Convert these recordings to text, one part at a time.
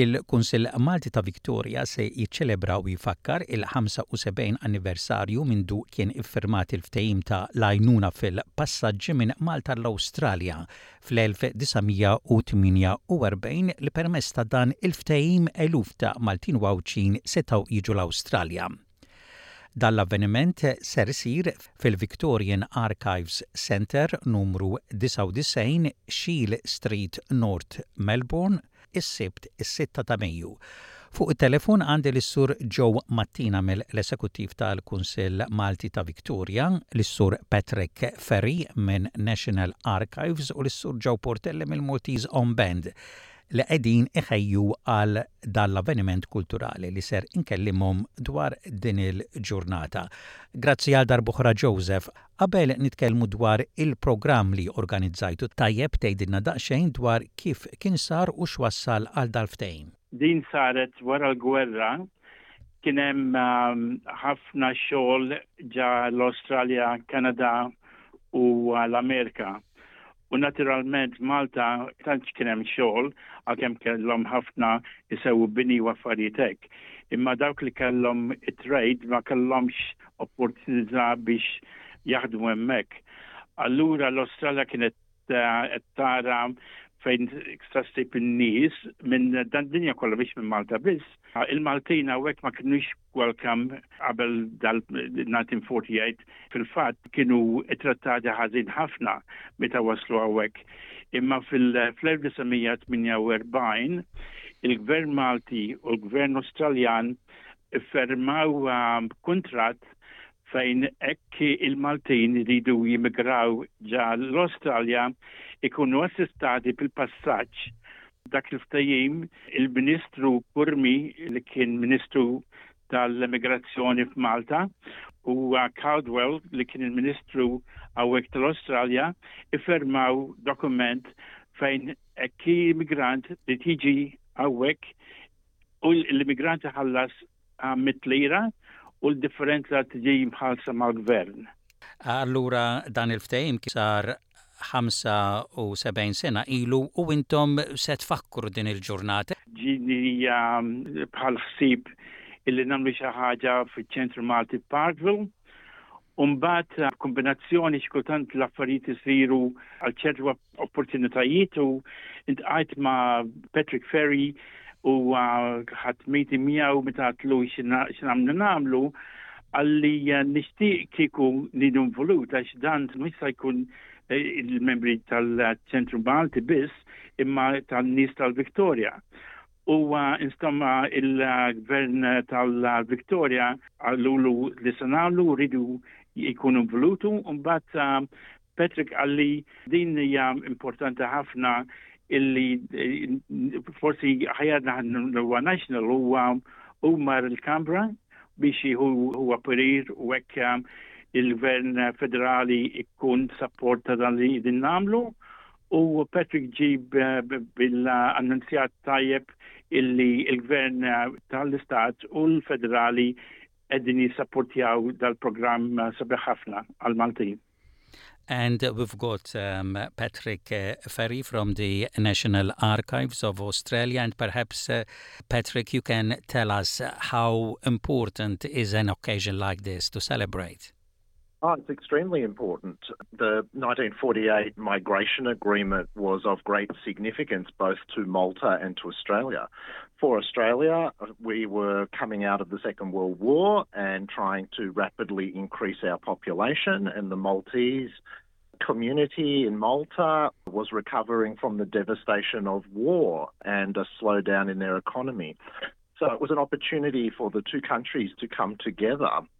Il-Kunsill Malti ta' Victoria se jiċċelebra u jfakkar il-75 anniversarju mindu kien iffirmat il-ftehim ta' l-għajnuna fil-passaġġi minn Malta għall-Awstralja fl-1948 li permezz ta' dan il-ftehim eluf ta' Maltin u Għawdxin setgħu jiġu l-Awstralja. Dan l-avveniment ser isir fil-Victorian Archives Centre, numru 99 Shiel Street North, Melbourne, is-Sibt, is-sitta ta' Mejju. Fuq it-telefon għandi lis-Sur Joe Mattina mill-Esekuttiv tal-Kunsill Malti ta' Victoria, lis-Sur Patrick Ferry minn National Archives u lis-Sur Joe Portelli mill-Maltese Om Band li qegħdin iħejju għal dan l-avveniment kulturali li ser inkellimhom dwar din il-ġurnata. Grazzi għal darb'oħra Joseph Qabel nitkellmu dwar il-programm li organizzajtu, tajjeb tgħidilna daqsxejn dwar kif kien sar u x'wassal għal dal-ftehim. Din saret wara l-gwerra, kien hemm ħafna xogħol ġa l-Awstralja, Kanada u l-Amerika. U naturalment f'Malta tantx kien hemm xogħol għalkemm kellhom ħafna jsewwu bini u affarijiet hekk. Imma dawk li kellhom it-trade ma kellhomx opportunità biex jaħdmu hemmhekk. Allura l-Awstralja kienet qed tara fejn tista' ssib in-nies minn dan dinja kollha mhix minn Malta biss. Il-Maltin hawnhekk ma kinux Welcome qabel dal-1948 fil-fatt kienu trattati ħażin ħafna meta waslu hawnhekk. Imma fil-1948 il-Gvern Malti u l-Gvern Awstraljan iffirmaw kuntratt fejn hekk il-Maltin iridu jimigraw ġa l-Awstralja jkunu assistati fil-passaġġ. B'dak il-ftehim, il-Ministru Curmi li kien Ministru tal-Emigrazzjoni f'Malta u Caldwell li kien il-Ministru hawnhekk tal-Awstralja iffirmaw dokument fejn hekk immigranti li tiġi hawnhekk u l-immigranti ħallas 100 lira u l-differenza tiġi mħallsa mal-gvern. Allura dan il-ftehim sar 75 sena ilu u intom se tfakkru din il-ġurnata. Ġini hija bħal ħsieb illi nagħmlu xi ħaġa fiċ-Ċentru Malti f'Parkville. Umbagħad kombinazzjoni x'kultant l-affarijiet isiru għal ċertu opportunitajiet u intqajt ma' Patrick Ferry u ħadd miti miegħu meta tlu x'namlu nagħmlu għalli eh, nixtieq kieku li nvolut għax dan mhux se jkun eh, il-membri tal-ċentru Malti biss imma tan-nies tal-Viktorja. U eh, instamma il-gvern tal-Viktorja għallulu li se nagħmlu rridu jkunu involutu mbagħad Patrick qal li din hija importanti ħafna illi forsi ħajja huwa national huwa huma l-Kambra biex jieħu huwa parir u hekk il-Gvern Federali jkun sapport ta' dan li din nagħmlu u Patrick ġib bil-annunzjat tajjeb illi il-Gvern tal-Istat u l-Federali qegħdin jissapportjaw dal-programm sabiħ ħafna għal-Maltin. And uh, we've got um, Patrick uh, Ferry from the National Archives of Australia. And perhaps, uh, Patrick, you can tell us uh, how important is an occasion like this to celebrate? Oh, it's extremely important. The 1948 migration agreement was of great significance both to Malta and to Australia for Australia, we were coming out of the Second World War and trying to rapidly increase our population, and the Maltese community in Malta was recovering from the devastation of war and a slowdown in their economy. So it was an opportunity for the two countries to come together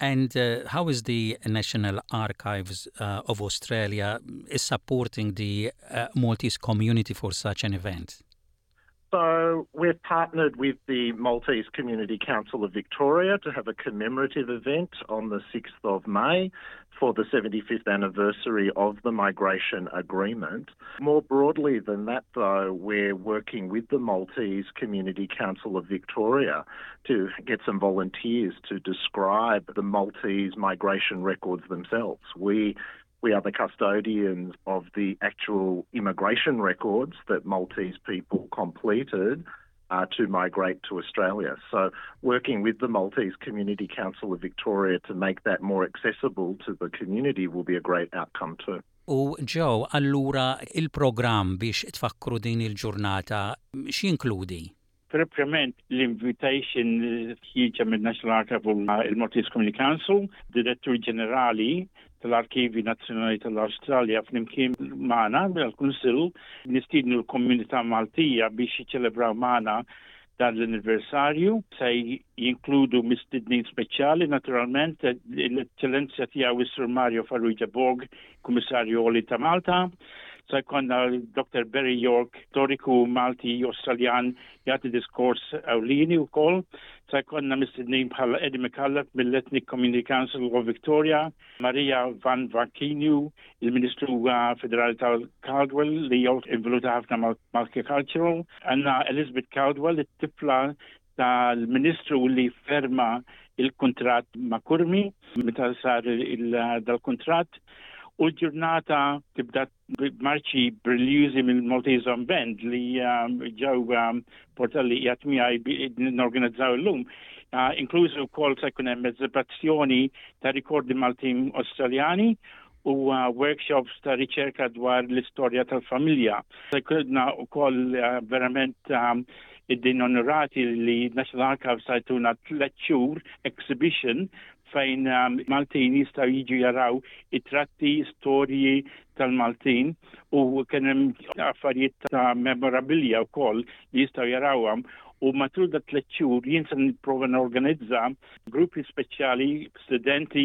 And uh, how is the National Archives uh, of Australia supporting the uh, Maltese community for such an event? So we've partnered with the Maltese Community Council of Victoria to have a commemorative event on the 6th of May for the 75th anniversary of the migration agreement. More broadly than that, though, we're working with the Maltese Community Council of Victoria to get some volunteers to describe the Maltese migration records themselves. We we are the custodians of the actual immigration records that Maltese people completed uh, to migrate to Australia. So, working with the Maltese Community Council of Victoria to make that more accessible to the community will be a great outcome too. U Joe, allura il-programm biex tfakkru din il-ġurnata x'jinkludi? Proprjament l-invitation ħtieġa min-National Archive u l-Maltese Community Council, Direttur Ġenerali tal-Arkivji Nazzjonali tal-Awstralja flimkien magħna, mal-Kunsill, nistiednu l-komunità Maltija biex jiċċelebraw magħna dan l-anniversarju se jinkludu mistednin speċjali naturalment l-Eċċellenzja tiegħu is-Sur Mario Farrugia Borg, Kummissarju Oli ta' Malta, se jkollna Dr. Barry York, storiku Malti Australjan, jagħti diskors ewlieni wkoll, se jkollna mistednin bħal Eddie McCullough mill-Ethnic Community Council of Victoria, Maria Van Vankinju, il-Ministru Federali tal-Caldwell li jew involuta ħafna mal-agricultural, għanna Elizabeth Caldwell, it-tifla tal-Ministru li ferma il-kontrat ma' Kurmi, meta sar dal-kontrat, u l-ġurnata tibda marċi briljużi minn Maltese Band li um, ġew um, portalli jgħat miegħi n-organizzaw l-lum. Uh, inklużi wkoll se jkun hemm eżibizzjoni ta' rikordi Maltin Australjani huwa workshops ta' riċerka dwar l-istorja tal-familja. Kredna u koll eh, verament eh, id-din onorati li National Archives sajtuna tlet xhur exhibition fejn eh, Maltin jistaw jiġu jaraw it-tratti, storji tal-Maltin u kienem affarijiet ta' memorabilia u koll li jistaw jarawam u matul da tliet xhur jien se nipprova norganizza gruppi speċjali studenti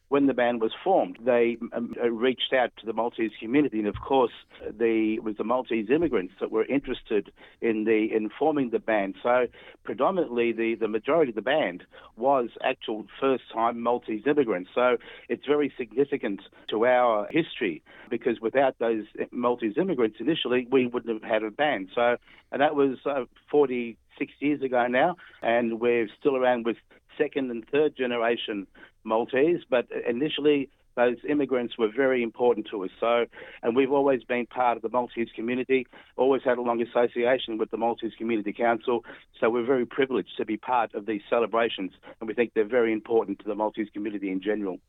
when the band was formed. They um, uh, reached out to the Maltese community, and of course, the, it was the Maltese immigrants that were interested in the in forming the band. So, predominantly, the, the majority of the band was actual first time Maltese immigrants. So, it's very significant to our history because without those Maltese immigrants initially, we wouldn't have had a band. So, and that was uh, 46 years ago now, and we're still around with second and third generation Maltese, but initially those immigrants were very important to us. So, and we've always been part of the Maltese community, always had a long association with the Maltese Community Council. So we're very privileged to be part of these celebrations, and we think they're very important to the Maltese community in general.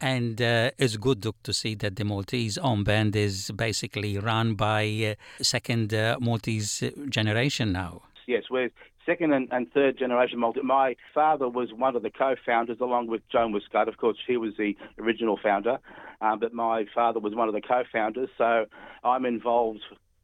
And uh, it's good to see that the Maltese armband is basically run by uh, second uh, Maltese generation now. Yes, we're second and, and third generation multi. My father was one of the co-founders, along with Joan Wiscott. Of course, he was the original founder, um, but my father was one of the co-founders. So I'm involved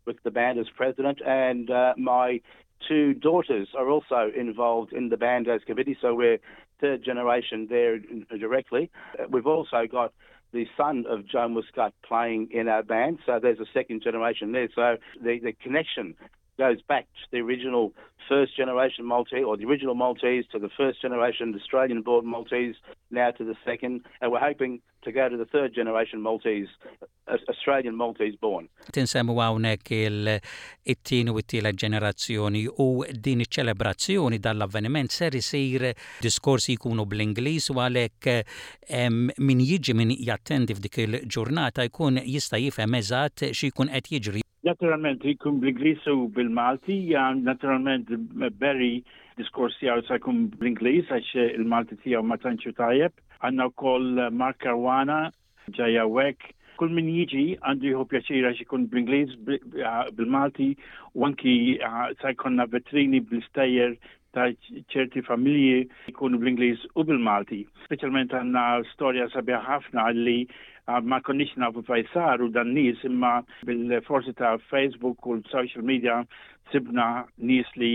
with the band as president, and uh, my two daughters are also involved in the band as committee. So we're third generation there directly. We've also got the son of Joan Muscat playing in our band, so there's a second generation there. So the, the connection goes back to the original first generation Maltese or the original Maltese to the first generation Australian born Maltese, now to the second, and we're hoping to go to the third generation Maltese, Australian Maltese born. Tinsemmu hawnhekk it-tieni u t-tielet ġenerazzjoni u din iċ-ċelebrazzjoni dan l-avveniment ser isir diskorsi jkunu bl-Ingliż u għalhekk min jiġi min jattendi f'dik il-ġurnata jkun jista' jifhem eżatt xi jkun qed jiġri. Naturalment jkun bl-Ingliż u bil-Malti, naturalment Barry diskors tiegħu se jkun bl-Ingliż għax il-Malti tiegħu ma tantxu tajjeb. Għandna wkoll Mark Caruana Ġej hawnhekk kull min jiġi għandu jieħu pjaċir għax ikun bl-Ingliż, bil-Malti u anki sa jkollna vetrini bl-istejjer ta' ċerti familji jkunu bl-Ingliż u bil-Malti. Speċjalment għandna storja sabiħa ħafna li ma konniex nafu fajsar u dan nies imma bil-forsi ta' Facebook u l-social media sibna nies li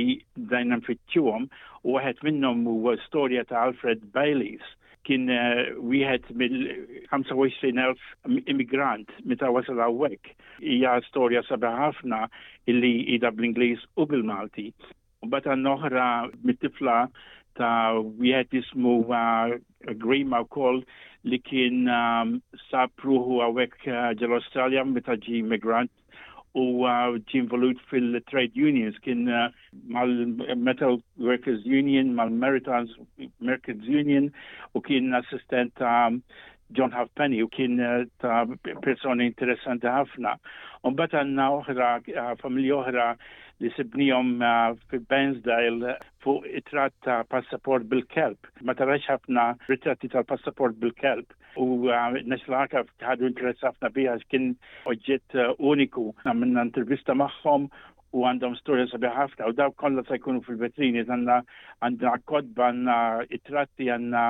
dajna nfittxuhom u waħed minnhom huwa storja ta' Alfred Baileys kien wieħed mill-25,000 immigrant meta wasal hawnhekk. Hija storja sabiħa ħafna illi hija bl-Ingliż u bil-Malti. Mbagħad għandna oħra mit-tifla ta' wieħed ismu Grima wkoll li kien sab ruħu hawnhekk ġol-Awstralja meta ġie immigrant u ġie involut fil-trade unions kien uh, mal-Metal Workers Union, mal-Maritime Merchants Union u kien assistent ta' John Halfpenny u kien uh, ta' personi interessanti ħafna. Umbat għanna oħra, uh, familja oħra li sibnijom fi Bensdale fuq it-tratt ta' passaport bil-kelb. Ma tarax ħafna ritratti tal-passaport bil-kelb. u nes l-għaka ħadu interess ħafna biha kien oġġett eh, uniku. Għamilna intervista magħhom u għandhom storja sabiħ ħafna u dawk kollha se jkunu fil-vetrini għandna għandna kodba għandna it-tratti għandna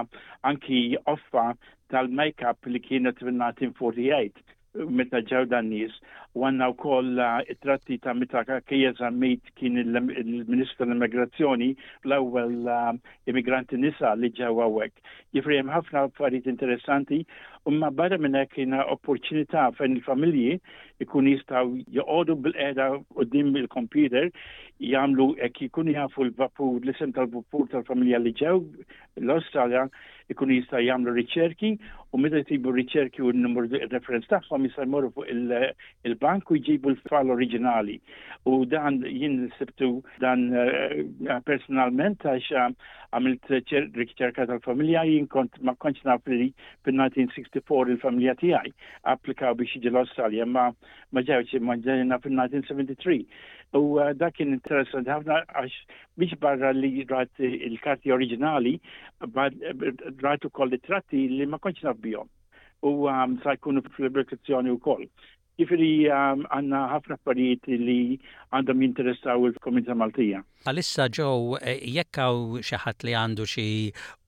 anki offa tal-makeup li kienet minnati 48 meta ġew dan nies u għandna wkoll it-tratti ta' meta Kejja Zammit kien il-Ministru tal-Immigrazzjoni l-ewwel immigranti nisa li ġew hawnhekk. Jifri hemm ħafna affarijiet interessanti imma barra minn hekk jiena opportunità fejn il-familji jkun jistgħu joqogħdu bil-qiegħda qudiem il-kompjuter jagħmlu hekk jkunu jafu l-vapur l-isem tal-vapur tal-familja li ġew l-Awstralja jkunu jistgħu jagħmlu riċerki u meta jsibu riċerki u n-numru referenz tagħhom jista' jmorru fuq il-bank u jġibu l-file oriġinali. U dan jien sibtu dan eh, personalment għax eh, għamilt riċerka tal-familja jien kont ma kontx naf li fin-1964 il-familja tiegħi applikaw biex jiġi l-Awstralja ma ma ġewx imma ġejna fin-1973. U eh, dak kien interessanti ħafna għax biex barra li rajt il-karti oriġinali, rajt ukoll it-tratti li ma kontx naf bihom. U um, sa jkunu fil-pubblikazzjoni wkoll. Ġifieri um, għandna ħafna affarijiet li għandhom jinteressaw il-komunità Maltija. Għalissa ġew eh, jekk hawn xi ħadd li għandu xi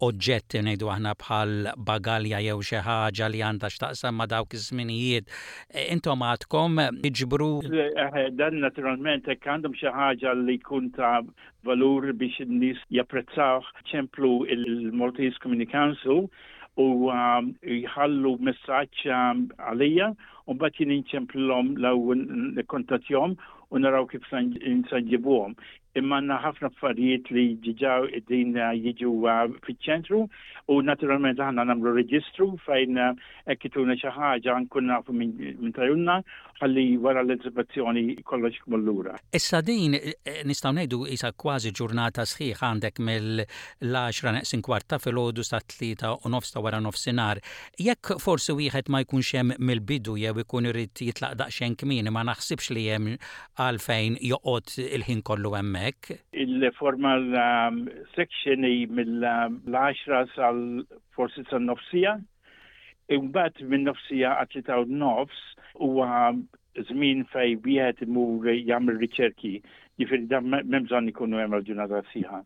oġġett ngħidu aħna bħal bagalja jew xi ħaġa li għandha x'taqsam ma' dawk iż-żminijiet Eh, intom għadkom eh, iġbru. Eh, dan naturalment hekk għandhom xi ħaġa li jkun ta' valur biex in-nies japprezzaw ċemplu il-Maltese Community Council u um, jħallu messaġġ um, għalija u mbagħad jien inċemplilhom l-kontattjom u naraw kif insaġġibuhom. imma għandna ħafna affarijiet li diġà din jiġu uh, fiċ-ċentru u naturalment aħna nagħmlu reġistru fejn uh, hekk ituna xi ħaġa nkun nafu minn tajunna ħalli wara l-eżibizzjoni kollox ikmur lura. Issa din eh, nistgħu ngħidu isa kważi ġurnata sħiħ għandek mill-10 neqsin kwarta filgħodu sa tlieta u nofs ta' wara nofsinhar. Jekk forsi wieħed ma jkunx hemm mill-bidu jew ikun irid jitlaq daqsxejn kmieni ma naħsibx li hemm Għalfejn joqgħod il-ħin kollu hemmhekk? Il-formal section hi mill-għaxra sal forsi san-nofsija. Imbagħad min-nofsija għat-tlieta u nofs huwa żmien fejn wieħed imur jagħmel riċerki, jiġifieri dan m'hemm bżonn ikunu hemm għall-ġurnata sħiħa.